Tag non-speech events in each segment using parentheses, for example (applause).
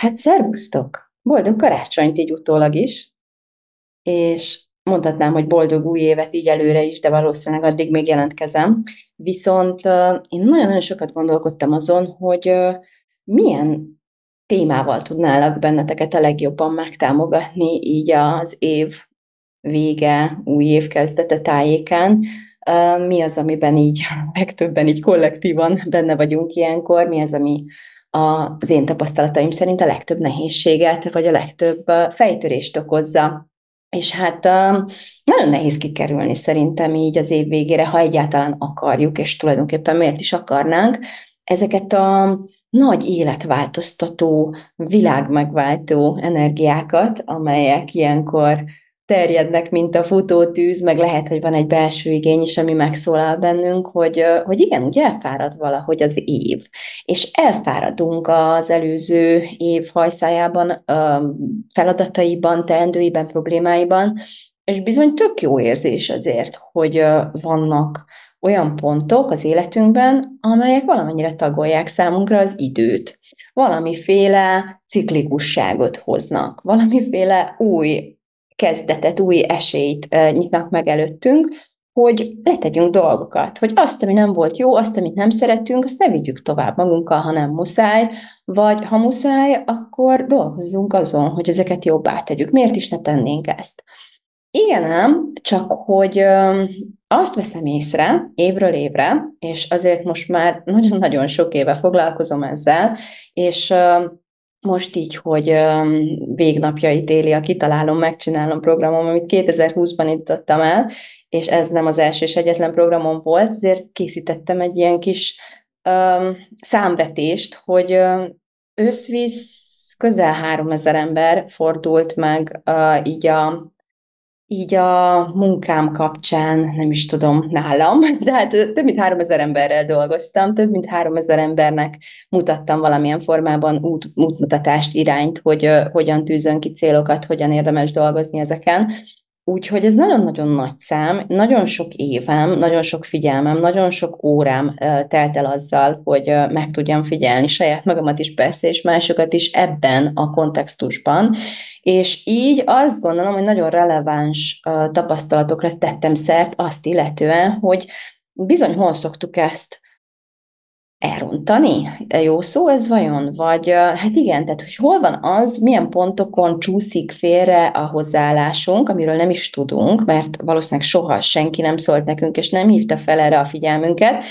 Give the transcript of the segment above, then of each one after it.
Hát szervusztok! Boldog karácsonyt így utólag is, és mondhatnám, hogy boldog új évet így előre is, de valószínűleg addig még jelentkezem. Viszont én nagyon-nagyon sokat gondolkodtam azon, hogy milyen témával tudnálak benneteket a legjobban megtámogatni így az év vége, új év kezdete tájékán. Mi az, amiben így (laughs) legtöbben így kollektívan benne vagyunk ilyenkor, mi az, ami az én tapasztalataim szerint a legtöbb nehézséget, vagy a legtöbb fejtörést okozza. És hát nagyon nehéz kikerülni szerintem így az év végére, ha egyáltalán akarjuk, és tulajdonképpen miért is akarnánk, ezeket a nagy életváltoztató, világmegváltó energiákat, amelyek ilyenkor terjednek, mint a futótűz, meg lehet, hogy van egy belső igény is, ami megszólal bennünk, hogy, hogy igen, ugye elfárad valahogy az év. És elfáradunk az előző év hajszájában, feladataiban, teendőiben, problémáiban, és bizony tök jó érzés azért, hogy vannak olyan pontok az életünkben, amelyek valamennyire tagolják számunkra az időt. Valamiféle ciklikusságot hoznak, valamiféle új kezdetet, új esélyt nyitnak meg előttünk, hogy letegyünk dolgokat, hogy azt, ami nem volt jó, azt, amit nem szeretünk, azt ne vigyük tovább magunkkal, ha nem muszáj, vagy ha muszáj, akkor dolgozzunk azon, hogy ezeket jobbá tegyük. Miért is ne tennénk ezt? Igen nem, csak hogy azt veszem észre évről évre, és azért most már (laughs) nagyon-nagyon sok éve foglalkozom ezzel, és most így, hogy végnapjait éli a Kitalálom, Megcsinálom programom, amit 2020-ban indítottam el, és ez nem az első és egyetlen programom volt, ezért készítettem egy ilyen kis um, számvetést, hogy um, közel 3000 ember fordult meg uh, így a így a munkám kapcsán, nem is tudom, nálam, (laughs) de hát több mint három ezer emberrel dolgoztam, több mint három ezer embernek mutattam valamilyen formában út, útmutatást, irányt, hogy uh, hogyan tűzön ki célokat, hogyan érdemes dolgozni ezeken. Úgyhogy ez nagyon-nagyon nagy szám, nagyon sok évem, nagyon sok figyelmem, nagyon sok órám telt el azzal, hogy meg tudjam figyelni saját magamat is persze, és másokat is ebben a kontextusban, és így azt gondolom, hogy nagyon releváns tapasztalatokra tettem szert azt illetően, hogy bizony hol szoktuk ezt elrontani? Jó szó ez vajon? Vagy hát igen, tehát hogy hol van az, milyen pontokon csúszik félre a hozzáállásunk, amiről nem is tudunk, mert valószínűleg soha senki nem szólt nekünk, és nem hívta fel erre a figyelmünket,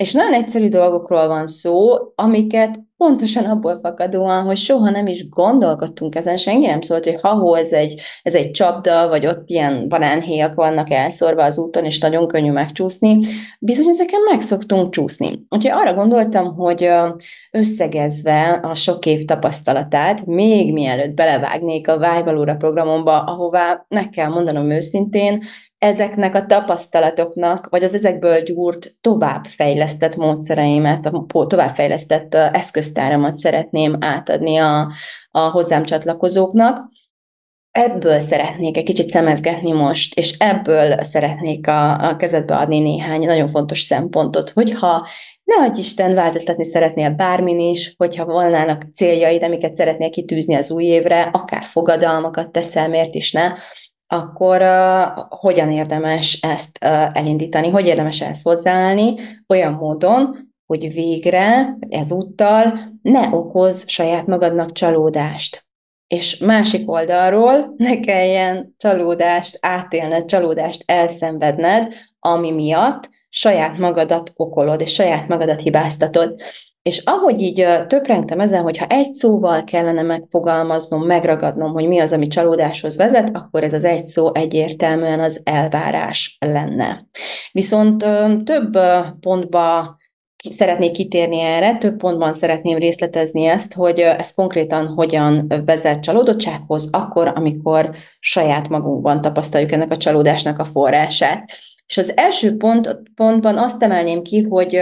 és nagyon egyszerű dolgokról van szó, amiket pontosan abból fakadóan, hogy soha nem is gondolkodtunk ezen, senki nem szólt, hogy ha ez egy, ez egy csapda, vagy ott ilyen banánhéjak vannak elszorva az úton, és nagyon könnyű megcsúszni. Bizony ezeken meg szoktunk csúszni. Úgyhogy arra gondoltam, hogy összegezve a sok év tapasztalatát, még mielőtt belevágnék a Vájvalóra programomba, ahová meg kell mondanom őszintén, ezeknek a tapasztalatoknak, vagy az ezekből gyúrt továbbfejlesztett módszereimet, a továbbfejlesztett eszköztáramat szeretném átadni a, a hozzám csatlakozóknak. Ebből szeretnék egy kicsit szemezgetni most, és ebből szeretnék a, a kezedbe adni néhány nagyon fontos szempontot, hogyha ne adj Isten, változtatni szeretnél bármin is, hogyha volnának céljaid, amiket szeretnél kitűzni az új évre, akár fogadalmakat teszel, miért is ne, akkor uh, hogyan érdemes ezt uh, elindítani, hogy érdemes ezt hozzáállni olyan módon, hogy végre ezúttal ne okoz saját magadnak csalódást. És másik oldalról ne kelljen csalódást átélned, csalódást elszenvedned, ami miatt saját magadat okolod, és saját magadat hibáztatod. És ahogy így töprengtem ezen, hogy ha egy szóval kellene megfogalmaznom, megragadnom, hogy mi az, ami csalódáshoz vezet, akkor ez az egy szó egyértelműen az elvárás lenne. Viszont több pontba szeretnék kitérni erre, több pontban szeretném részletezni ezt, hogy ez konkrétan hogyan vezet csalódottsághoz, akkor, amikor saját magunkban tapasztaljuk ennek a csalódásnak a forrását. És az első pont, pontban azt emelném ki, hogy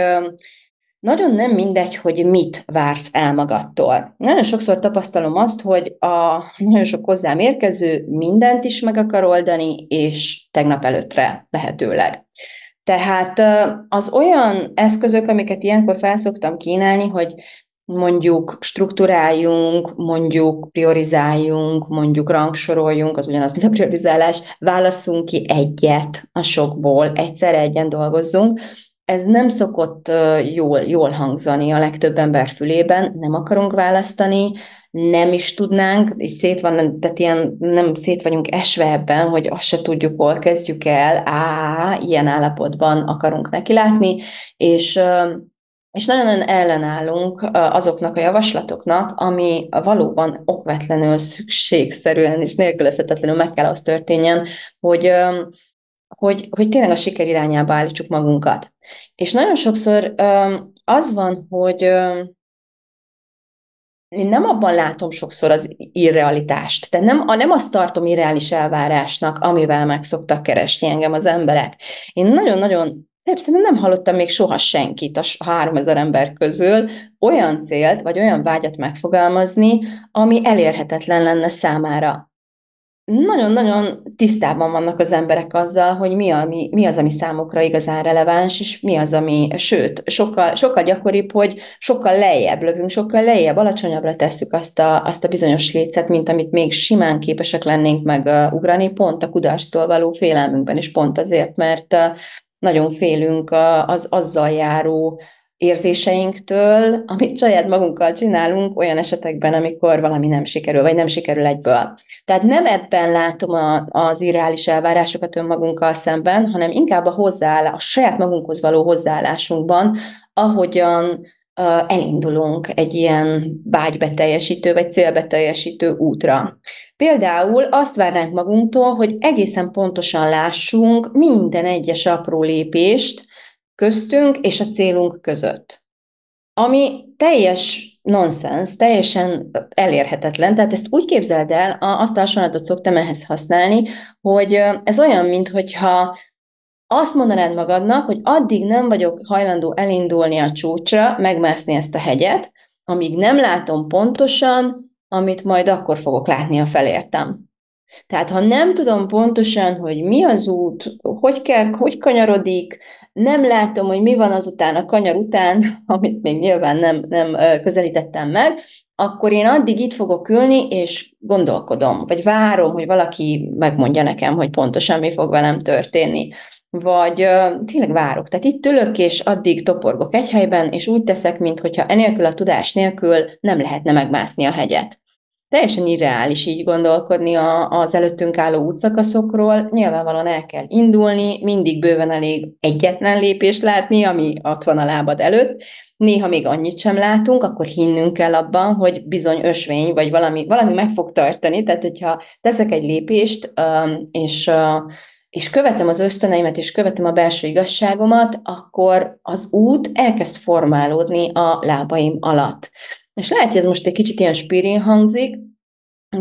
nagyon nem mindegy, hogy mit vársz el magadtól. Nagyon sokszor tapasztalom azt, hogy a nagyon sok hozzám érkező mindent is meg akar oldani, és tegnap előttre lehetőleg. Tehát az olyan eszközök, amiket ilyenkor felszoktam kínálni, hogy mondjuk strukturáljunk, mondjuk priorizáljunk, mondjuk rangsoroljunk, az ugyanaz, mint a priorizálás, válasszunk ki egyet a sokból, egyszer egyen dolgozzunk, ez nem szokott jól, jól hangzani a legtöbb ember fülében, nem akarunk választani, nem is tudnánk, és szét van, tehát ilyen, nem szét vagyunk esve ebben, hogy azt se tudjuk, hol kezdjük el, á, ilyen állapotban akarunk nekilátni, és és nagyon-nagyon ellenállunk azoknak a javaslatoknak, ami valóban okvetlenül, szükségszerűen és nélkülözhetetlenül meg kell az történjen, hogy, hogy, hogy tényleg a siker irányába állítsuk magunkat. És nagyon sokszor az van, hogy én nem abban látom sokszor az irrealitást. Tehát nem, nem azt tartom irreális elvárásnak, amivel meg szoktak keresni engem az emberek. Én nagyon-nagyon Szerintem nem hallottam még soha senkit a 3000 ember közül olyan célt, vagy olyan vágyat megfogalmazni, ami elérhetetlen lenne számára nagyon-nagyon tisztában vannak az emberek azzal, hogy mi, a, mi, az, ami számukra igazán releváns, és mi az, ami, sőt, sokkal, sokkal gyakoribb, hogy sokkal lejjebb lövünk, sokkal lejjebb, alacsonyabbra tesszük azt a, azt a bizonyos lécet, mint amit még simán képesek lennénk megugrani, pont a kudarctól való félelmünkben is pont azért, mert nagyon félünk az azzal járó érzéseinktől, amit saját magunkkal csinálunk olyan esetekben, amikor valami nem sikerül, vagy nem sikerül egyből. Tehát nem ebben látom a, az irreális elvárásokat önmagunkkal szemben, hanem inkább a hozzáállás, a saját magunkhoz való hozzáállásunkban, ahogyan elindulunk egy ilyen vágybeteljesítő vagy célbeteljesítő útra. Például azt várnánk magunktól, hogy egészen pontosan lássunk minden egyes apró lépést, köztünk és a célunk között. Ami teljes nonsens, teljesen elérhetetlen. Tehát ezt úgy képzeld el, azt a hasonlatot szoktam ehhez használni, hogy ez olyan, mintha azt mondanád magadnak, hogy addig nem vagyok hajlandó elindulni a csúcsra, megmászni ezt a hegyet, amíg nem látom pontosan, amit majd akkor fogok látni, a felértem. Tehát ha nem tudom pontosan, hogy mi az út, hogy kell, hogy kanyarodik, nem látom, hogy mi van azután a kanyar után, (laughs) amit még nyilván nem, nem közelítettem meg, akkor én addig itt fogok ülni, és gondolkodom, vagy várom, hogy valaki megmondja nekem, hogy pontosan mi fog velem történni. Vagy tényleg várok. Tehát itt ülök, és addig toporgok egy helyben, és úgy teszek, mintha enélkül a tudás nélkül nem lehetne megmászni a hegyet teljesen irreális így gondolkodni a, az előttünk álló útszakaszokról. Nyilvánvalóan el kell indulni, mindig bőven elég egyetlen lépést látni, ami ott van a lábad előtt. Néha még annyit sem látunk, akkor hinnünk kell abban, hogy bizony ösvény, vagy valami, valami meg fog tartani. Tehát, hogyha teszek egy lépést, és és követem az ösztöneimet, és követem a belső igazságomat, akkor az út elkezd formálódni a lábaim alatt. És lehet, hogy ez most egy kicsit ilyen spirin hangzik,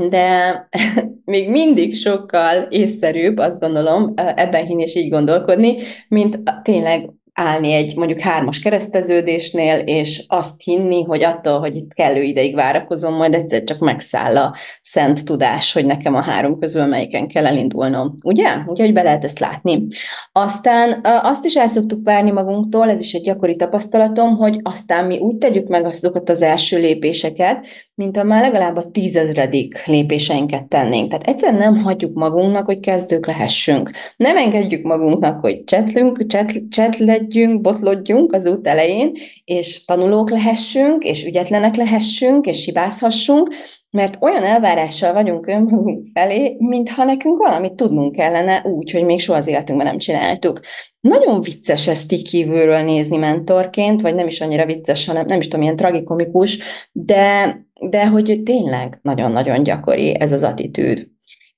de (laughs) még mindig sokkal észszerűbb, azt gondolom, ebben hinni és így gondolkodni, mint tényleg állni egy mondjuk hármas kereszteződésnél, és azt hinni, hogy attól, hogy itt kellő ideig várakozom, majd egyszer csak megszáll a szent tudás, hogy nekem a három közül melyiken kell elindulnom. Ugye? Úgyhogy be lehet ezt látni. Aztán azt is el szoktuk várni magunktól, ez is egy gyakori tapasztalatom, hogy aztán mi úgy tegyük meg azokat az első lépéseket, mint a már legalább a tízezredik lépéseinket tennénk. Tehát egyszer nem hagyjuk magunknak, hogy kezdők lehessünk. Nem engedjük magunknak, hogy csetlünk, csetl, csetledjünk, botlodjunk az út elején, és tanulók lehessünk, és ügyetlenek lehessünk, és hibázhassunk, mert olyan elvárással vagyunk önmagunk felé, mintha nekünk valamit tudnunk kellene úgy, hogy még soha az életünkben nem csináltuk. Nagyon vicces ezt így kívülről nézni mentorként, vagy nem is annyira vicces, hanem nem is tudom, ilyen tragikomikus, de, de hogy tényleg nagyon-nagyon gyakori ez az attitűd.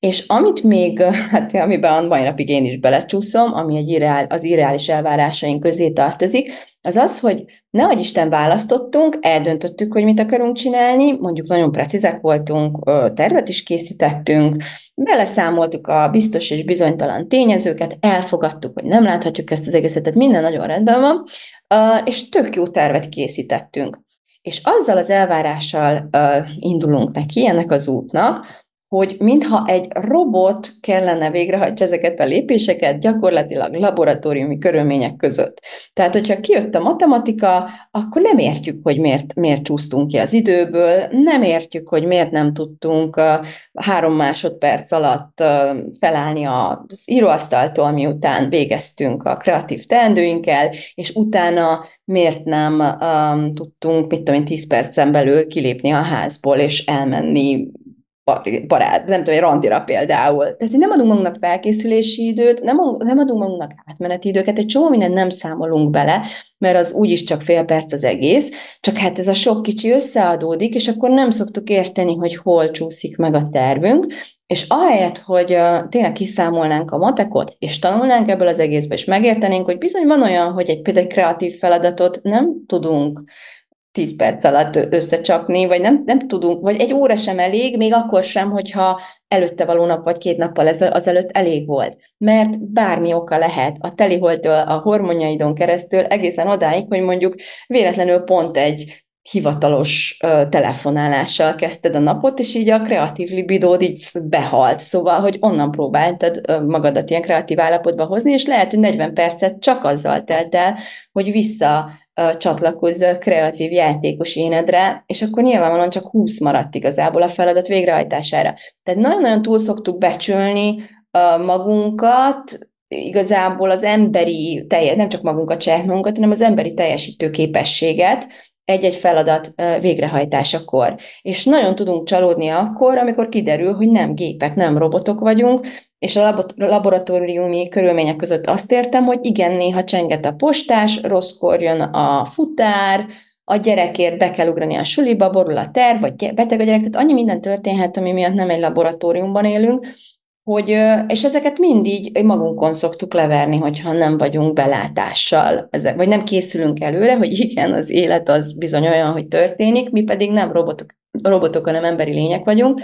És amit még, hát amiben a mai napig én is belecsúszom, ami egy irreál, az irreális elvárásaink közé tartozik, az az, hogy nehogy Isten választottunk, eldöntöttük, hogy mit akarunk csinálni, mondjuk nagyon precízek voltunk, tervet is készítettünk, beleszámoltuk a biztos és bizonytalan tényezőket, elfogadtuk, hogy nem láthatjuk ezt az egészet, tehát minden nagyon rendben van, és tök jó tervet készítettünk. És azzal az elvárással indulunk neki ennek az útnak, hogy mintha egy robot kellene végrehajtsa ezeket a lépéseket gyakorlatilag laboratóriumi körülmények között. Tehát, hogyha kijött a matematika, akkor nem értjük, hogy miért, miért csúsztunk ki az időből, nem értjük, hogy miért nem tudtunk három másodperc alatt felállni az íróasztaltól, miután végeztünk a kreatív teendőinkkel, és utána miért nem um, tudtunk, mit tudom én, 10 percen belül kilépni a házból, és elmenni barát, nem tudom, egy randira például. Tehát nem adunk magunknak felkészülési időt, nem, nem adunk magunknak átmeneti időket, egy csomó mindent nem számolunk bele, mert az úgyis csak fél perc az egész, csak hát ez a sok kicsi összeadódik, és akkor nem szoktuk érteni, hogy hol csúszik meg a tervünk, és ahelyett, hogy uh, tényleg kiszámolnánk a matekot, és tanulnánk ebből az egészből, és megértenénk, hogy bizony van olyan, hogy egy például kreatív feladatot nem tudunk 10 perc alatt összecsapni, vagy nem, nem tudunk, vagy egy óra sem elég, még akkor sem, hogyha előtte való nap vagy két nappal azelőtt elég volt. Mert bármi oka lehet, a teliholtól, a hormonjaidon keresztül egészen odáig, hogy mondjuk véletlenül pont egy hivatalos uh, telefonálással kezdted a napot, és így a kreatív libidód így behalt. Szóval, hogy onnan próbáltad uh, magadat ilyen kreatív állapotba hozni, és lehet, hogy 40 percet csak azzal telt el, hogy vissza csatlakozz kreatív játékos énedre, és akkor nyilvánvalóan csak 20 maradt igazából a feladat végrehajtására. Tehát nagyon-nagyon túl szoktuk becsülni magunkat, igazából az emberi, telje, nem csak magunkat, saját magunkat, hanem az emberi teljesítő képességet, egy-egy feladat végrehajtásakor. És nagyon tudunk csalódni akkor, amikor kiderül, hogy nem gépek, nem robotok vagyunk, és a laboratóriumi körülmények között azt értem, hogy igen, néha csenget a postás, rosszkor jön a futár, a gyerekért be kell ugrani a suliba, borul a terv, vagy beteg a gyerek, tehát annyi minden történhet, ami miatt nem egy laboratóriumban élünk, hogy, és ezeket mindig magunkon szoktuk leverni, hogyha nem vagyunk belátással, vagy nem készülünk előre, hogy igen, az élet az bizony olyan, hogy történik, mi pedig nem robotok, robotok hanem emberi lények vagyunk,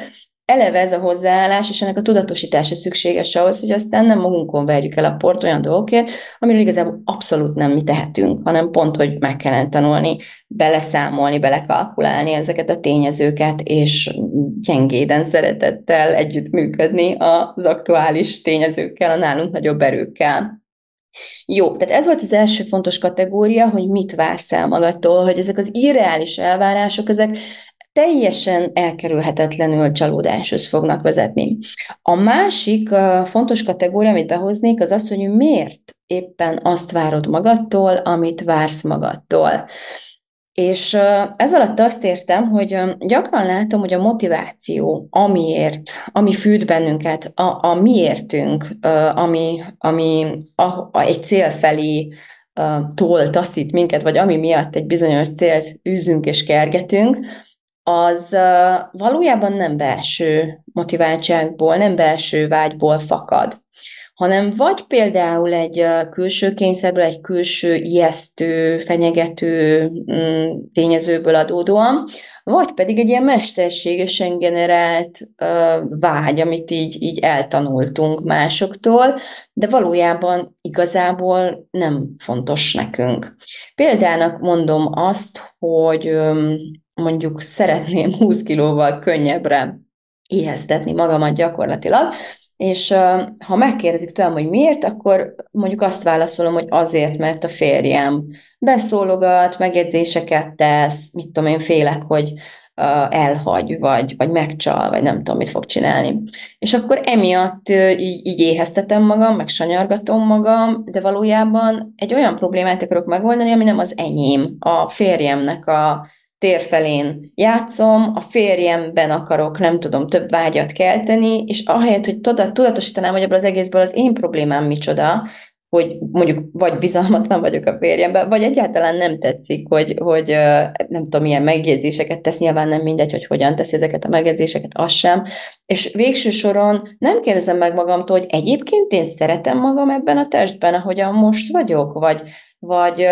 eleve ez a hozzáállás és ennek a tudatosítása szükséges ahhoz, hogy aztán nem magunkon verjük el a port olyan dolgokért, amiről igazából abszolút nem mi tehetünk, hanem pont, hogy meg kellene tanulni, beleszámolni, belekalkulálni ezeket a tényezőket, és gyengéden szeretettel együttműködni az aktuális tényezőkkel, a nálunk nagyobb erőkkel. Jó, tehát ez volt az első fontos kategória, hogy mit vársz el magadtól, hogy ezek az irreális elvárások, ezek teljesen elkerülhetetlenül csalódáshoz fognak vezetni. A másik fontos kategória, amit behoznék, az az, hogy miért éppen azt várod magadtól, amit vársz magadtól. És ez alatt azt értem, hogy gyakran látom, hogy a motiváció, amiért, ami fűt bennünket, a, a miértünk, ami, ami a, a, egy cél felé tol, taszít minket, vagy ami miatt egy bizonyos célt űzünk és kergetünk, az valójában nem belső motiváltságból, nem belső vágyból fakad, hanem vagy például egy külső kényszerből, egy külső ijesztő, fenyegető mm, tényezőből adódóan, vagy pedig egy ilyen mesterségesen generált vágy, amit így, így eltanultunk másoktól, de valójában igazából nem fontos nekünk. Példának mondom azt, hogy mondjuk szeretném (laughs) 20 kilóval könnyebbre ijesztetni magamat gyakorlatilag, és ha megkérdezik tőlem, hogy miért, akkor mondjuk azt válaszolom, hogy azért, mert a férjem beszólogat, megjegyzéseket tesz, mit tudom én, félek, hogy elhagy, vagy, vagy megcsal, vagy nem tudom, mit fog csinálni. És akkor emiatt így, így éheztetem magam, meg sanyargatom magam, de valójában egy olyan problémát akarok megoldani, ami nem az enyém, a férjemnek a tér felén játszom, a férjemben akarok, nem tudom, több vágyat kelteni, és ahelyett, hogy tudatosítanám, hogy ebből az egészből az én problémám micsoda, hogy mondjuk vagy bizalmatlan vagyok a férjemben, vagy egyáltalán nem tetszik, hogy, hogy nem tudom, milyen megjegyzéseket tesz, nyilván nem mindegy, hogy hogyan teszi ezeket a megjegyzéseket, az sem. És végső soron nem kérdezem meg magamtól, hogy egyébként én szeretem magam ebben a testben, ahogyan most vagyok, vagy, vagy,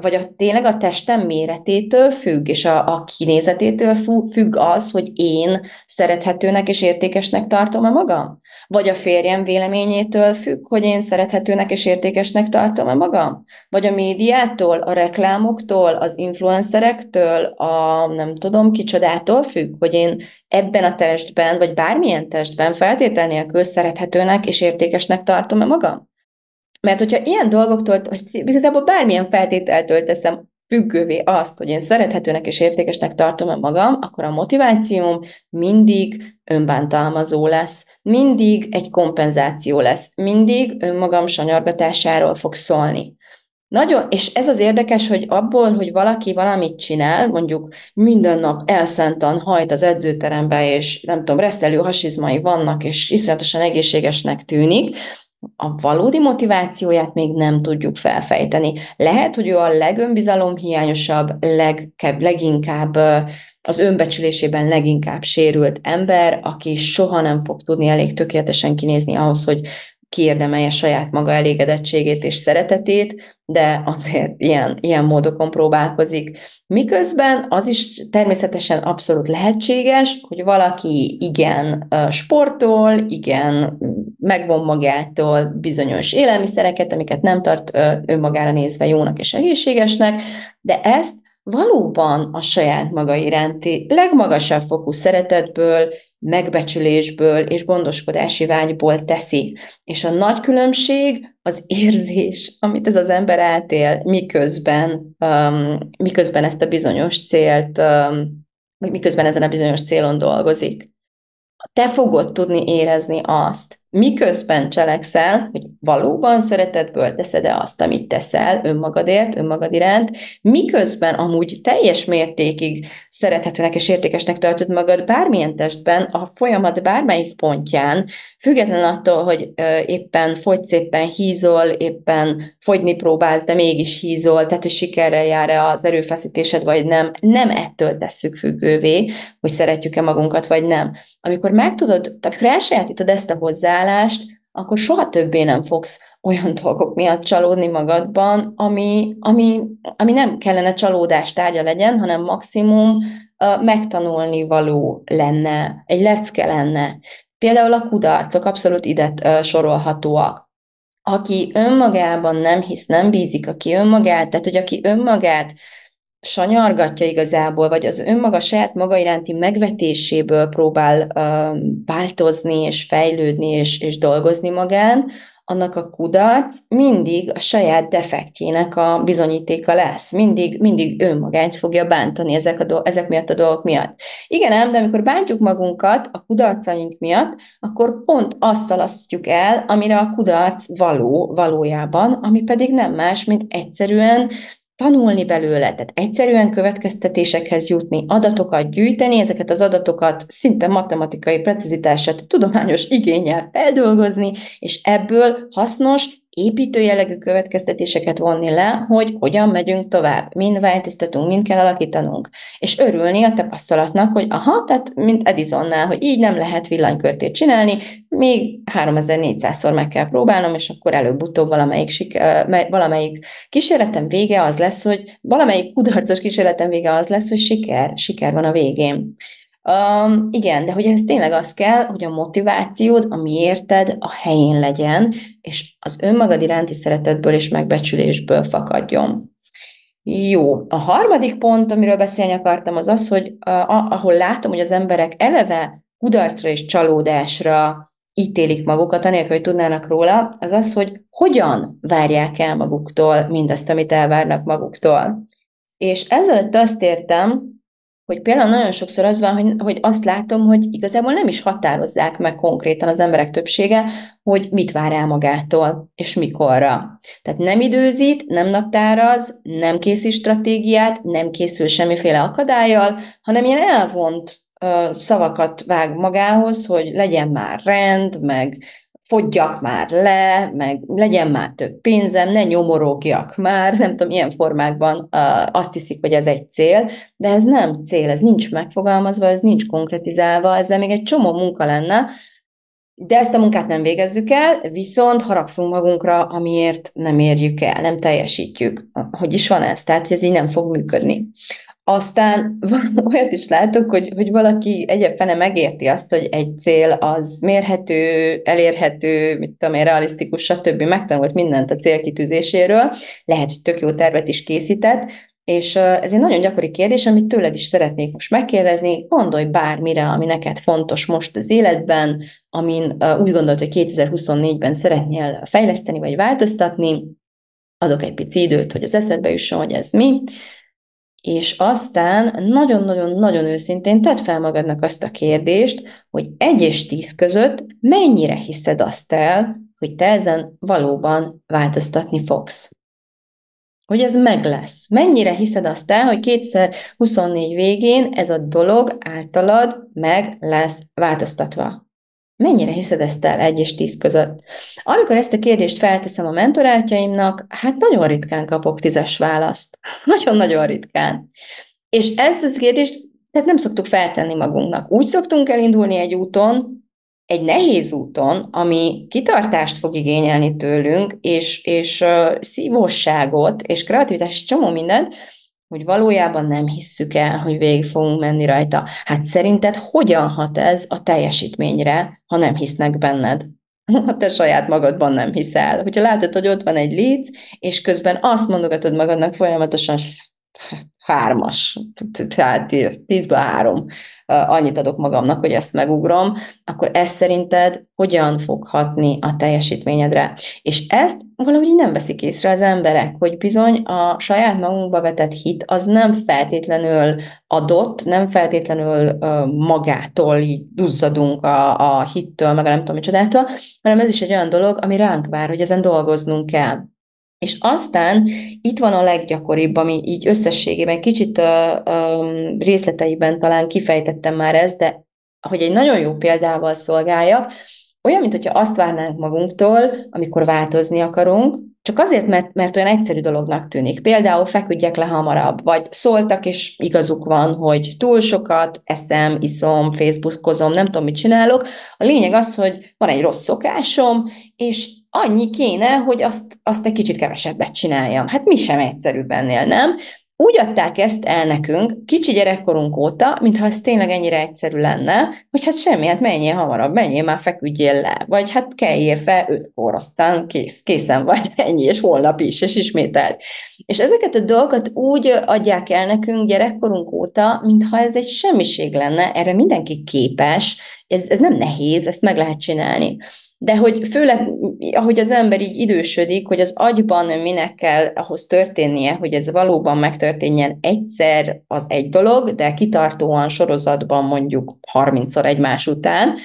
vagy a, tényleg a testem méretétől függ, és a, a kinézetétől függ az, hogy én szerethetőnek és értékesnek tartom-e magam? Vagy a férjem véleményétől függ, hogy én szerethetőnek és értékesnek tartom-e magam? Vagy a médiától, a reklámoktól, az influencerektől, a nem tudom kicsodától függ, hogy én ebben a testben, vagy bármilyen testben feltétel nélkül szerethetőnek és értékesnek tartom-e magam? Mert hogyha ilyen dolgoktól, vagy igazából bármilyen feltételtől teszem függővé azt, hogy én szerethetőnek és értékesnek tartom-e magam, akkor a motivációm mindig önbántalmazó lesz, mindig egy kompenzáció lesz, mindig önmagam sanyargatásáról fog szólni. Nagyon, és ez az érdekes, hogy abból, hogy valaki valamit csinál, mondjuk minden nap elszántan hajt az edzőterembe, és nem tudom, reszelő hasizmai vannak, és iszonyatosan egészségesnek tűnik, a valódi motivációját még nem tudjuk felfejteni. Lehet, hogy ő a legönbizalomhiányosabb, legkebb, leginkább az önbecsülésében leginkább sérült ember, aki soha nem fog tudni elég tökéletesen kinézni ahhoz, hogy kiérdemelje saját maga elégedettségét és szeretetét, de azért ilyen, ilyen módokon próbálkozik. Miközben az is természetesen abszolút lehetséges, hogy valaki igen sportol, igen megvon magától bizonyos élelmiszereket, amiket nem tart önmagára nézve jónak és egészségesnek, de ezt valóban a saját maga iránti legmagasabb fokú szeretetből, megbecsülésből és gondoskodási vágyból teszi. És a nagy különbség az érzés, amit ez az ember átél, miközben, um, miközben ezt a bizonyos célt, um, miközben ezen a bizonyos célon dolgozik. Te fogod tudni érezni azt, miközben cselekszel, hogy valóban szeretetből teszed-e azt, amit teszel önmagadért, önmagad iránt, miközben amúgy teljes mértékig szerethetőnek és értékesnek tartod magad bármilyen testben, a folyamat bármelyik pontján, független attól, hogy éppen fogysz, éppen hízol, éppen fogyni próbálsz, de mégis hízol, tehát hogy sikerrel jár-e az erőfeszítésed, vagy nem, nem ettől tesszük függővé, hogy szeretjük-e magunkat, vagy nem. Amikor megtudod, tehát amikor elsajátítod ezt a hozzá, hozzáállást, akkor soha többé nem fogsz olyan (laughs) dolgok miatt csalódni magadban, ami, ami, ami nem kellene csalódás tárgya legyen, hanem maximum uh, megtanulni való lenne, egy lecke lenne. Például a kudarcok abszolút ide uh, sorolhatóak. Aki önmagában nem hisz, nem bízik, aki önmagát, tehát hogy aki önmagát sanyargatja igazából, vagy az önmaga saját maga iránti megvetéséből próbál uh, változni, és fejlődni, és, és dolgozni magán, annak a kudarc mindig a saját defektjének a bizonyítéka lesz. Mindig, mindig önmagát fogja bántani ezek, a do- ezek miatt a dolgok miatt. Igen ám, de amikor bántjuk magunkat a kudarcaink miatt, akkor pont azt szalasztjuk el, amire a kudarc való valójában, ami pedig nem más, mint egyszerűen tanulni belőle, tehát egyszerűen következtetésekhez jutni, adatokat gyűjteni, ezeket az adatokat szinte matematikai precizitását, tudományos igényel feldolgozni, és ebből hasznos, építőjelegű következtetéseket vonni le, hogy hogyan megyünk tovább, mind változtatunk, mind kell alakítanunk, és örülni a tapasztalatnak, hogy aha, tehát mint Edisonnál, hogy így nem lehet villanykörtét csinálni, még 3400-szor meg kell próbálnom, és akkor előbb-utóbb valamelyik, valamelyik kísérletem vége az lesz, hogy valamelyik kudarcos kísérletem vége az lesz, hogy siker, siker van a végén. Um, igen, de hogy ez tényleg az kell, hogy a motivációd, a miérted a helyén legyen, és az önmagad iránti szeretetből és megbecsülésből fakadjon. Jó, a harmadik pont, amiről beszélni akartam, az az, hogy uh, ahol látom, hogy az emberek eleve kudarcra és csalódásra ítélik magukat, anélkül, hogy tudnának róla, az az, hogy hogyan várják el maguktól mindazt, amit elvárnak maguktól. És ezzel azt értem, hogy például nagyon sokszor az van, hogy, hogy azt látom, hogy igazából nem is határozzák meg konkrétan az emberek többsége, hogy mit vár el magától, és mikorra. Tehát nem időzít, nem naptáraz, nem készít stratégiát, nem készül semmiféle akadályjal, hanem ilyen elvont szavakat vág magához, hogy legyen már rend, meg fogyjak már le, meg legyen már több pénzem, ne nyomorogjak már, nem tudom, ilyen formákban azt hiszik, hogy ez egy cél, de ez nem cél, ez nincs megfogalmazva, ez nincs konkretizálva, ezzel még egy csomó munka lenne, de ezt a munkát nem végezzük el, viszont haragszunk magunkra, amiért nem érjük el, nem teljesítjük. Hogy is van ez? Tehát ez így nem fog működni. Aztán (laughs) olyat is látok, hogy, hogy valaki egyébként fene megérti azt, hogy egy cél az mérhető, elérhető, mit tudom én, realisztikus, stb. megtanult mindent a célkitűzéséről, lehet, hogy tök jó tervet is készített, és ez egy nagyon gyakori kérdés, amit tőled is szeretnék most megkérdezni. Gondolj bármire, ami neked fontos most az életben, amin úgy gondolod, hogy 2024-ben szeretnél fejleszteni vagy változtatni. Adok egy pici időt, hogy az eszedbe jusson, hogy ez mi. És aztán nagyon-nagyon-nagyon őszintén tedd fel magadnak azt a kérdést, hogy egy és tíz között mennyire hiszed azt el, hogy te ezen valóban változtatni fogsz hogy ez meg lesz. Mennyire hiszed azt el, hogy 2024 végén ez a dolog általad meg lesz változtatva? Mennyire hiszed ezt el egy és tíz között? Amikor ezt a kérdést felteszem a mentorátjaimnak, hát nagyon ritkán kapok tízes választ. (laughs) Nagyon-nagyon ritkán. És ezt a kérdést tehát nem szoktuk feltenni magunknak. Úgy szoktunk elindulni egy úton, egy nehéz úton, ami kitartást fog igényelni tőlünk, és, és uh, szívosságot, és kreativitás, csomó mindent, hogy valójában nem hisszük el, hogy végig fogunk menni rajta. Hát szerinted hogyan hat ez a teljesítményre, ha nem hisznek benned? (laughs) Ha te saját magadban nem hiszel. Hogyha látod, hogy ott van egy léc, és közben azt mondogatod magadnak folyamatosan, hármas, tehát tízből három, annyit adok magamnak, hogy ezt megugrom, akkor ez szerinted hogyan fog hatni a teljesítményedre? És ezt valahogy nem veszik észre az emberek, hogy bizony a saját magunkba vetett hit az nem feltétlenül adott, nem feltétlenül magától így duzzadunk a, a hittől, meg a nem tudom micsodától, hanem ez is egy olyan dolog, ami ránk vár, hogy ezen dolgoznunk kell. És aztán itt van a leggyakoribb, ami így összességében kicsit uh, um, részleteiben talán kifejtettem már ezt, de hogy egy nagyon jó példával szolgáljak, olyan, mint hogyha azt várnánk magunktól, amikor változni akarunk, csak azért, mert, mert olyan egyszerű dolognak tűnik. Például feküdjek le hamarabb, vagy szóltak, és igazuk van, hogy túl sokat eszem, iszom, facebookozom, nem tudom, mit csinálok. A lényeg az, hogy van egy rossz szokásom, és annyi kéne, hogy azt, azt egy kicsit kevesebbet csináljam. Hát mi sem egyszerűbb ennél, nem? Úgy adták ezt el nekünk, kicsi gyerekkorunk óta, mintha ez tényleg ennyire egyszerű lenne, hogy hát semmi, hát menjél hamarabb, menjél már, feküdjél le, vagy hát keljél fel ötkor, aztán kész, készen vagy, (laughs) ennyi, és holnap is, és ismételt. És ezeket a dolgokat úgy adják el nekünk gyerekkorunk óta, mintha ez egy semmiség lenne, erre mindenki képes, ez, ez nem nehéz, ezt meg lehet csinálni de hogy főleg, ahogy az ember így idősödik, hogy az agyban minek kell ahhoz történnie, hogy ez valóban megtörténjen egyszer, az egy dolog, de kitartóan sorozatban mondjuk 30-szor egymás után,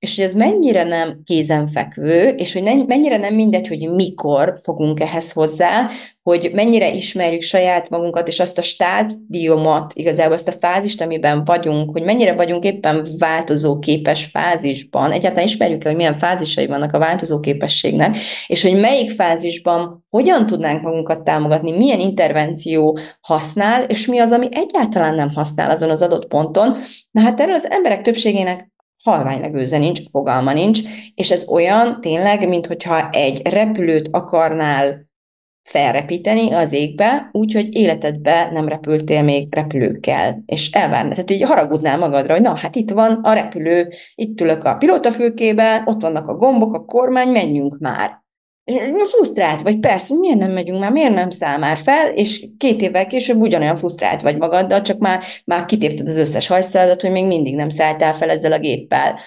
és hogy ez mennyire nem kézenfekvő, és hogy mennyire nem mindegy, hogy mikor fogunk ehhez hozzá, hogy mennyire ismerjük saját magunkat, és azt a stádiumot, igazából azt a fázist, amiben vagyunk, hogy mennyire vagyunk éppen változóképes fázisban, egyáltalán ismerjük hogy milyen fázisai vannak a változóképességnek, és hogy melyik fázisban hogyan tudnánk magunkat támogatni, milyen intervenció használ, és mi az, ami egyáltalán nem használ azon az adott ponton. Na hát erről az emberek többségének halványlegőze nincs, fogalma nincs, és ez olyan tényleg, mint hogyha egy repülőt akarnál felrepíteni az égbe, úgyhogy életedbe nem repültél még repülőkkel, és elvárnál, tehát így haragudnál magadra, hogy na, hát itt van a repülő, itt ülök a pilótafülkébe, ott vannak a gombok, a kormány, menjünk már frusztrált vagy, persze, miért nem megyünk már, miért nem száll már fel, és két évvel később ugyanolyan frusztrált vagy magaddal, csak már, már kitépted az összes hajszáladat, hogy még mindig nem szálltál fel ezzel a géppel.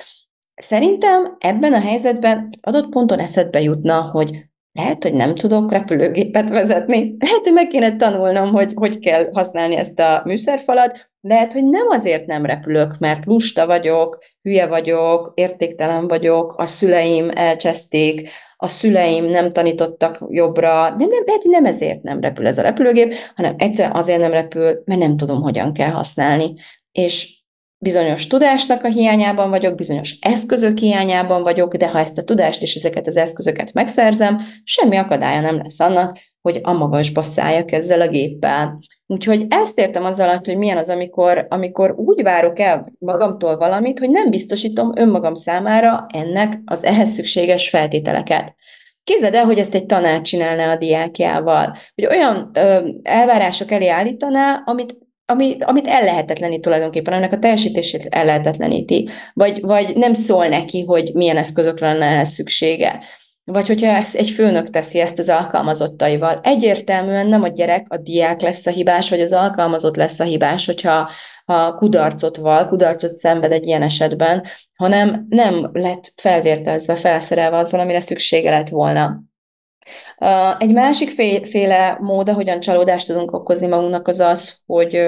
Szerintem ebben a helyzetben adott ponton eszedbe jutna, hogy lehet, hogy nem tudok repülőgépet vezetni, lehet, hogy meg kéne tanulnom, hogy hogy kell használni ezt a műszerfalat, lehet, hogy nem azért nem repülök, mert lusta vagyok, hülye vagyok, értéktelen vagyok, a szüleim elcseszték, a szüleim nem tanítottak jobbra, de nem, lehet, hogy nem ezért nem repül ez a repülőgép, hanem egyszerűen azért nem repül, mert nem tudom, hogyan kell használni. És bizonyos tudásnak a hiányában vagyok, bizonyos eszközök hiányában vagyok, de ha ezt a tudást és ezeket az eszközöket megszerzem, semmi akadálya nem lesz annak, hogy a magasba szálljak ezzel a géppel. Úgyhogy ezt értem az alatt, hogy milyen az, amikor, amikor úgy várok el magamtól valamit, hogy nem biztosítom önmagam számára ennek az ehhez szükséges feltételeket. Képzeld el, hogy ezt egy tanár csinálná a diákjával, hogy olyan ö, elvárások elé állítaná, amit ami, amit ellehetetlenít tulajdonképpen, annak a teljesítését ellehetetleníti, vagy, vagy nem szól neki, hogy milyen eszközökre lenne szüksége. Vagy hogyha egy főnök teszi ezt az alkalmazottaival, egyértelműen nem a gyerek, a diák lesz a hibás, vagy az alkalmazott lesz a hibás, hogyha ha kudarcot val, kudarcot szenved egy ilyen esetben, hanem nem lett felvértezve, felszerelve azzal, amire szüksége lett volna. Egy másik féle mód, ahogyan csalódást tudunk okozni magunknak, az az, hogy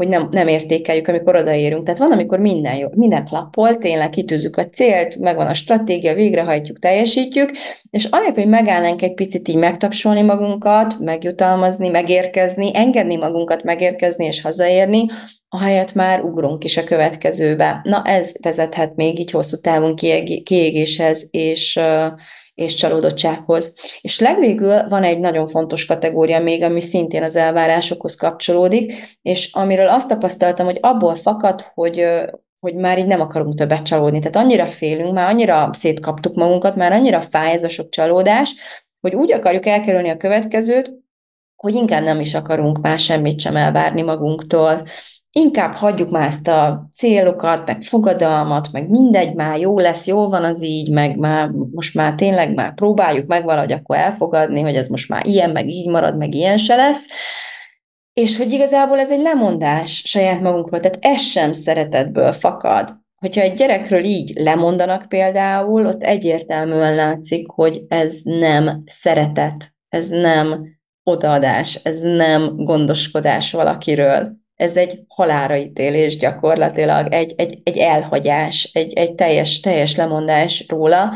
hogy nem, nem értékeljük, amikor odaérünk. Tehát van, amikor minden jó, minden klappol, tényleg kitűzzük a célt, megvan a stratégia, végrehajtjuk, teljesítjük, és anélkül, hogy megállnánk egy picit így megtapsolni magunkat, megjutalmazni, megérkezni, engedni magunkat megérkezni és hazaérni, ahelyett már ugrunk is a következőbe. Na ez vezethet még így hosszú távon kiégéshez és, és csalódottsághoz. És legvégül van egy nagyon fontos kategória még, ami szintén az elvárásokhoz kapcsolódik, és amiről azt tapasztaltam, hogy abból fakad, hogy, hogy már így nem akarunk többet csalódni. Tehát annyira félünk, már annyira szétkaptuk magunkat, már annyira fáj ez a sok csalódás, hogy úgy akarjuk elkerülni a következőt, hogy inkább nem is akarunk már semmit sem elvárni magunktól, inkább hagyjuk már ezt a célokat, meg fogadalmat, meg mindegy, már jó lesz, jó van az így, meg már most már tényleg már próbáljuk meg valahogy akkor elfogadni, hogy ez most már ilyen, meg így marad, meg ilyen se lesz, és hogy igazából ez egy lemondás saját magunkról, tehát ez sem szeretetből fakad. Hogyha egy gyerekről így lemondanak például, ott egyértelműen látszik, hogy ez nem szeretet, ez nem odaadás, ez nem gondoskodás valakiről ez egy halára ítélés gyakorlatilag, egy, egy, egy elhagyás, egy, egy teljes, teljes lemondás róla,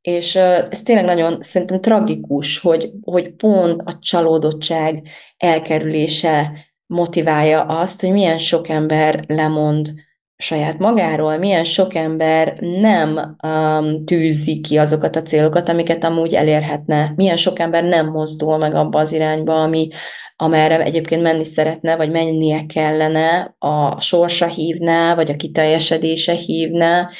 és ez tényleg nagyon szerintem tragikus, hogy, hogy pont a csalódottság elkerülése motiválja azt, hogy milyen sok ember lemond saját magáról, milyen sok ember nem um, tűzi ki azokat a célokat, amiket amúgy elérhetne, milyen sok ember nem mozdul meg abba az irányba, ami, amerre egyébként menni szeretne, vagy mennie kellene, a sorsa hívná, vagy a kiteljesedése hívná,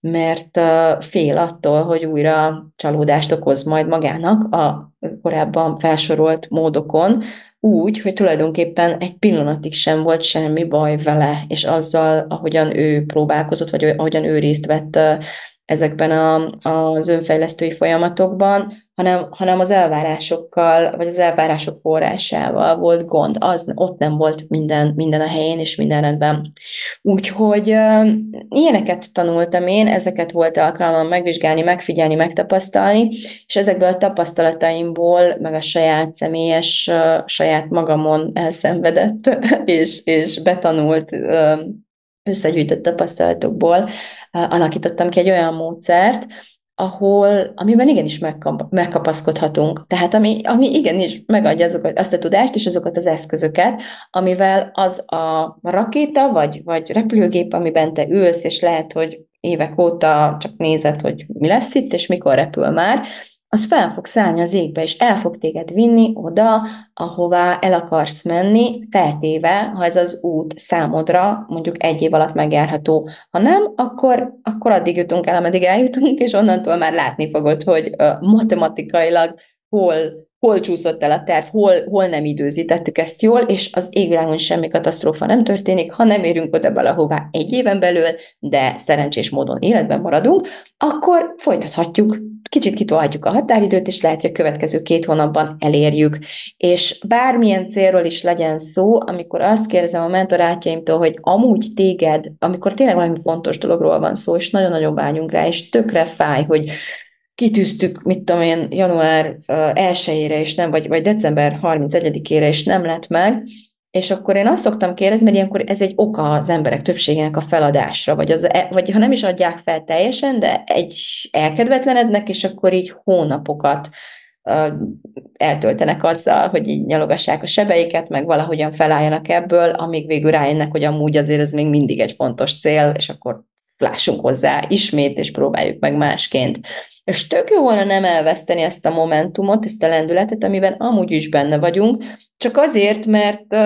mert uh, fél attól, hogy újra csalódást okoz majd magának a korábban felsorolt módokon, úgy, hogy tulajdonképpen egy pillanatig sem volt semmi baj vele, és azzal, ahogyan ő próbálkozott, vagy ahogyan ő részt vett ezekben a, az önfejlesztői folyamatokban, hanem, hanem az elvárásokkal, vagy az elvárások forrásával volt gond. Az, ott nem volt minden, minden a helyén, és minden rendben. Úgyhogy uh, ilyeneket tanultam én, ezeket volt alkalmam megvizsgálni, megfigyelni, megtapasztalni, és ezekből a tapasztalataimból, meg a saját személyes, uh, saját magamon elszenvedett (laughs) és, és betanult uh, összegyűjtött tapasztalatokból alakítottam ki egy olyan módszert, ahol, amiben igenis megkap, megkapaszkodhatunk. Tehát ami, ami igenis megadja azokat, azt a tudást és azokat az eszközöket, amivel az a rakéta, vagy, vagy repülőgép, amiben te ülsz, és lehet, hogy évek óta csak nézed, hogy mi lesz itt, és mikor repül már, az fel fog szállni az égbe, és el fog téged vinni oda, ahová el akarsz menni, feltéve, ha ez az út számodra mondjuk egy év alatt megjárható. Ha nem, akkor, akkor addig jutunk el, ameddig eljutunk, és onnantól már látni fogod, hogy matematikailag hol, hol csúszott el a terv, hol, hol nem időzítettük ezt jól, és az égvilágon semmi katasztrófa nem történik, ha nem érünk oda valahová egy éven belül, de szerencsés módon életben maradunk, akkor folytathatjuk kicsit kitolhatjuk a határidőt, és lehet, hogy a következő két hónapban elérjük. És bármilyen célról is legyen szó, amikor azt kérdezem a mentorátjaimtól, hogy amúgy téged, amikor tényleg valami fontos dologról van szó, és nagyon-nagyon vágyunk rá, és tökre fáj, hogy kitűztük, mit tudom én, január 1-ére, és nem, vagy, vagy december 31-ére, és nem lett meg, és akkor én azt szoktam kérdezni, mert ilyenkor ez egy oka az emberek többségének a feladásra, vagy, az, e, vagy ha nem is adják fel teljesen, de egy elkedvetlenednek, és akkor így hónapokat eltöltenek azzal, hogy így nyalogassák a sebeiket, meg valahogyan felálljanak ebből, amíg végül rájönnek, hogy amúgy azért ez még mindig egy fontos cél, és akkor lássunk hozzá ismét, és próbáljuk meg másként. És tök jó volna nem elveszteni ezt a momentumot, ezt a lendületet, amiben amúgy is benne vagyunk, csak azért, mert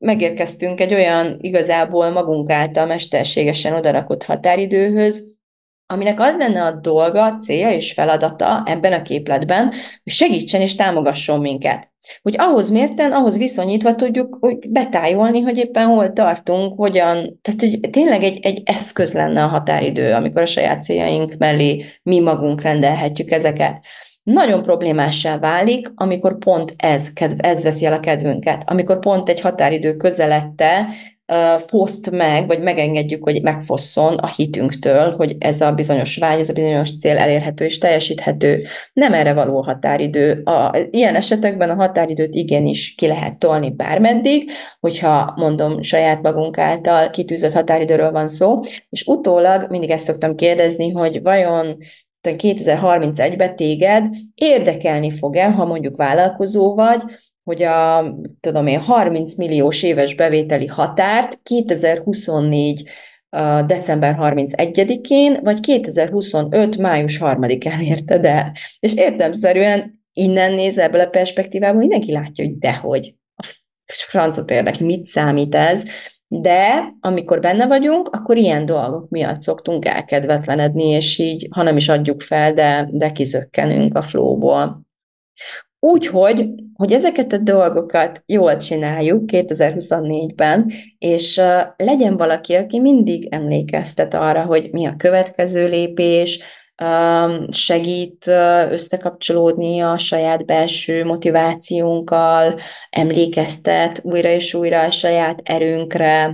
megérkeztünk egy olyan igazából magunk által mesterségesen odarakott határidőhöz, aminek az lenne a dolga, célja és feladata ebben a képletben, hogy segítsen és támogasson minket. Hogy ahhoz mérten, ahhoz viszonyítva tudjuk hogy betájolni, hogy éppen hol tartunk, hogyan, tehát hogy tényleg egy, egy eszköz lenne a határidő, amikor a saját céljaink mellé mi magunk rendelhetjük ezeket nagyon problémássá válik, amikor pont ez, ez veszi el a kedvünket, amikor pont egy határidő közelette foszt meg, vagy megengedjük, hogy megfosszon a hitünktől, hogy ez a bizonyos vágy, ez a bizonyos cél elérhető és teljesíthető. Nem erre való a határidő. A, ilyen esetekben a határidőt igenis ki lehet tolni bármeddig, hogyha mondom saját magunk által kitűzött határidőről van szó, és utólag mindig ezt szoktam kérdezni, hogy vajon 2031-ben téged érdekelni fog-e, ha mondjuk vállalkozó vagy, hogy a tudom én, 30 milliós éves bevételi határt 2024 december 31-én, vagy 2025. május 3-án érted el. És értemszerűen innen néz ebből a perspektívából, mindenki látja, hogy dehogy. A francot érdekli, mit számít ez, de amikor benne vagyunk, akkor ilyen dolgok miatt szoktunk elkedvetlenedni, és így, ha nem is adjuk fel, de, de kizökkenünk a flóból. Úgyhogy, hogy ezeket a dolgokat jól csináljuk 2024-ben, és legyen valaki, aki mindig emlékeztet arra, hogy mi a következő lépés, segít összekapcsolódni a saját belső motivációnkkal, emlékeztet újra és újra a saját erőnkre,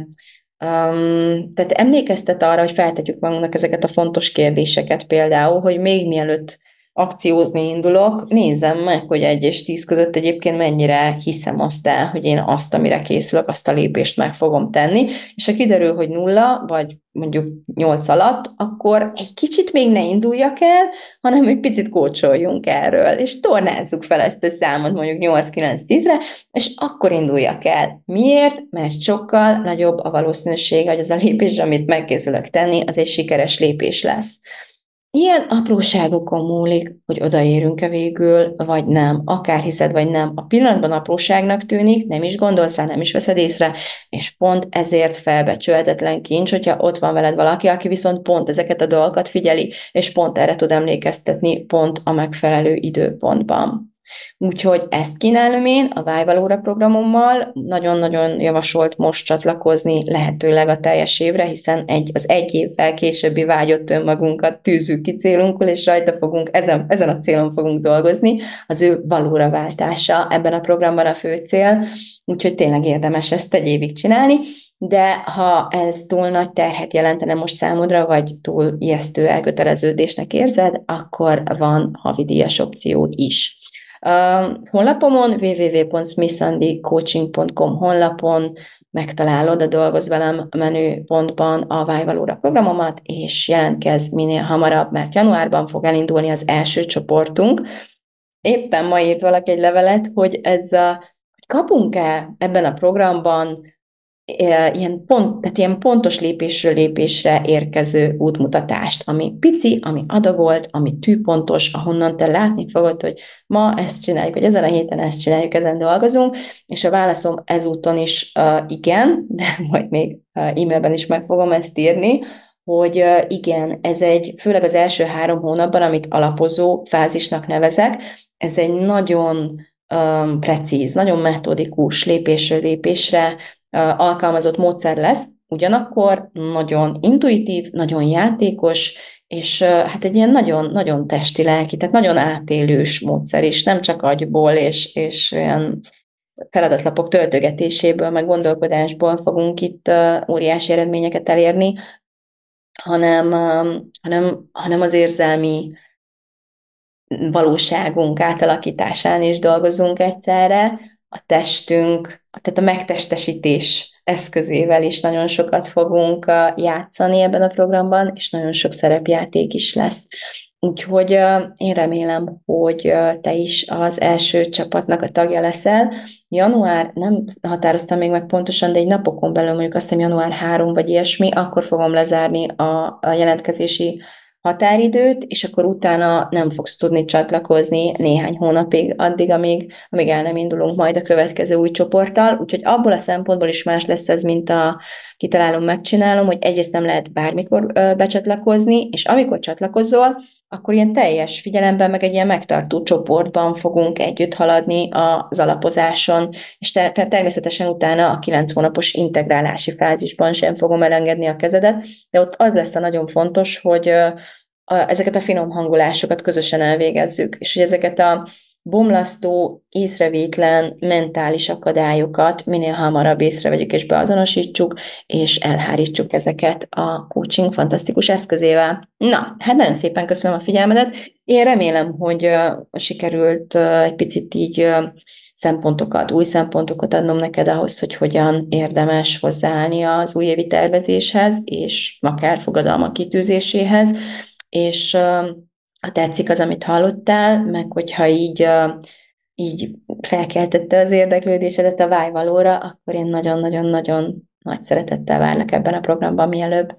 um, tehát emlékeztet arra, hogy feltetjük magunknak ezeket a fontos kérdéseket például, hogy még mielőtt akciózni indulok, nézem meg, hogy egy és tíz között egyébként mennyire hiszem azt el, hogy én azt, amire készülök, azt a lépést meg fogom tenni, és ha kiderül, hogy nulla, vagy mondjuk nyolc alatt, akkor egy kicsit még ne induljak el, hanem egy picit kócsoljunk erről, és tornázzuk fel ezt a számot mondjuk 8-9-10-re, és akkor induljak el. Miért? Mert sokkal nagyobb a valószínűség, hogy az a lépés, amit megkészülök tenni, az egy sikeres lépés lesz. Ilyen apróságokon múlik, hogy odaérünk-e végül, vagy nem. Akár hiszed, vagy nem. A pillanatban apróságnak tűnik, nem is gondolsz rá, nem is veszed észre, és pont ezért felbecsülhetetlen kincs, hogyha ott van veled valaki, aki viszont pont ezeket a dolgokat figyeli, és pont erre tud emlékeztetni pont a megfelelő időpontban. Úgyhogy ezt kínálom én a Vájvalóra programommal, nagyon-nagyon javasolt most csatlakozni lehetőleg a teljes évre, hiszen egy, az egy évvel későbbi vágyott önmagunkat tűzzük ki célunkul, és rajta fogunk, ezen, ezen a célon fogunk dolgozni, az ő valóra váltása ebben a programban a fő cél, úgyhogy tényleg érdemes ezt egy évig csinálni, de ha ez túl nagy terhet jelentene most számodra, vagy túl ijesztő elköteleződésnek érzed, akkor van havidíjas opció is. Honlapomon www.smithandycoaching.com honlapon megtalálod a Dolgoz velem menüpontban a Vájvalóra programomat, és jelentkezz minél hamarabb, mert januárban fog elindulni az első csoportunk. Éppen ma írt valaki egy levelet, hogy ez a, kapunk-e ebben a programban ilyen, pont, tehát ilyen pontos lépésről lépésre érkező útmutatást, ami pici, ami adagolt, ami tűpontos, ahonnan te látni fogod, hogy ma ezt csináljuk, hogy ezen a héten ezt csináljuk, ezen dolgozunk, és a válaszom ezúton is uh, igen, de (laughs) majd még uh, e-mailben is meg fogom ezt írni, hogy uh, igen, ez egy, főleg az első három hónapban, amit alapozó fázisnak nevezek, ez egy nagyon precíz, nagyon metodikus lépésről lépésre alkalmazott módszer lesz, ugyanakkor nagyon intuitív, nagyon játékos, és hát egy ilyen nagyon, nagyon testi lelki, tehát nagyon átélős módszer is, nem csak agyból és, és olyan feladatlapok töltögetéséből, meg gondolkodásból fogunk itt óriási eredményeket elérni, hanem, hanem, hanem az érzelmi valóságunk átalakításán is dolgozunk egyszerre, a testünk, tehát a megtestesítés eszközével is nagyon sokat fogunk játszani ebben a programban, és nagyon sok szerepjáték is lesz. Úgyhogy én remélem, hogy te is az első csapatnak a tagja leszel. Január, nem határoztam még meg pontosan, de egy napokon belül, mondjuk azt hiszem január 3 vagy ilyesmi, akkor fogom lezárni a, a jelentkezési határidőt, és akkor utána nem fogsz tudni csatlakozni néhány hónapig, addig, amíg, amíg el nem indulunk majd a következő új csoporttal. Úgyhogy abból a szempontból is más lesz ez, mint a kitalálom, megcsinálom, hogy egyrészt nem lehet bármikor becsatlakozni, és amikor csatlakozol, akkor ilyen teljes figyelemben, meg egy ilyen megtartó csoportban fogunk együtt haladni az alapozáson, és ter- természetesen utána a kilenc hónapos integrálási fázisban sem fogom elengedni a kezedet, de ott az lesz a nagyon fontos, hogy a, ezeket a finom hangolásokat közösen elvégezzük, és hogy ezeket a bomlasztó, észrevétlen mentális akadályokat minél hamarabb észrevegyük és beazonosítsuk, és elhárítsuk ezeket a coaching fantasztikus eszközével. Na, hát nagyon szépen köszönöm a figyelmedet. Én remélem, hogy sikerült egy picit így szempontokat, új szempontokat adnom neked ahhoz, hogy hogyan érdemes hozzáállni az újévi tervezéshez, és akár fogadalmak kitűzéséhez, és ha tetszik az, amit hallottál, meg hogyha így, így felkeltette az érdeklődésedet a vájvalóra, akkor én nagyon-nagyon-nagyon nagy szeretettel várlak ebben a programban mielőbb.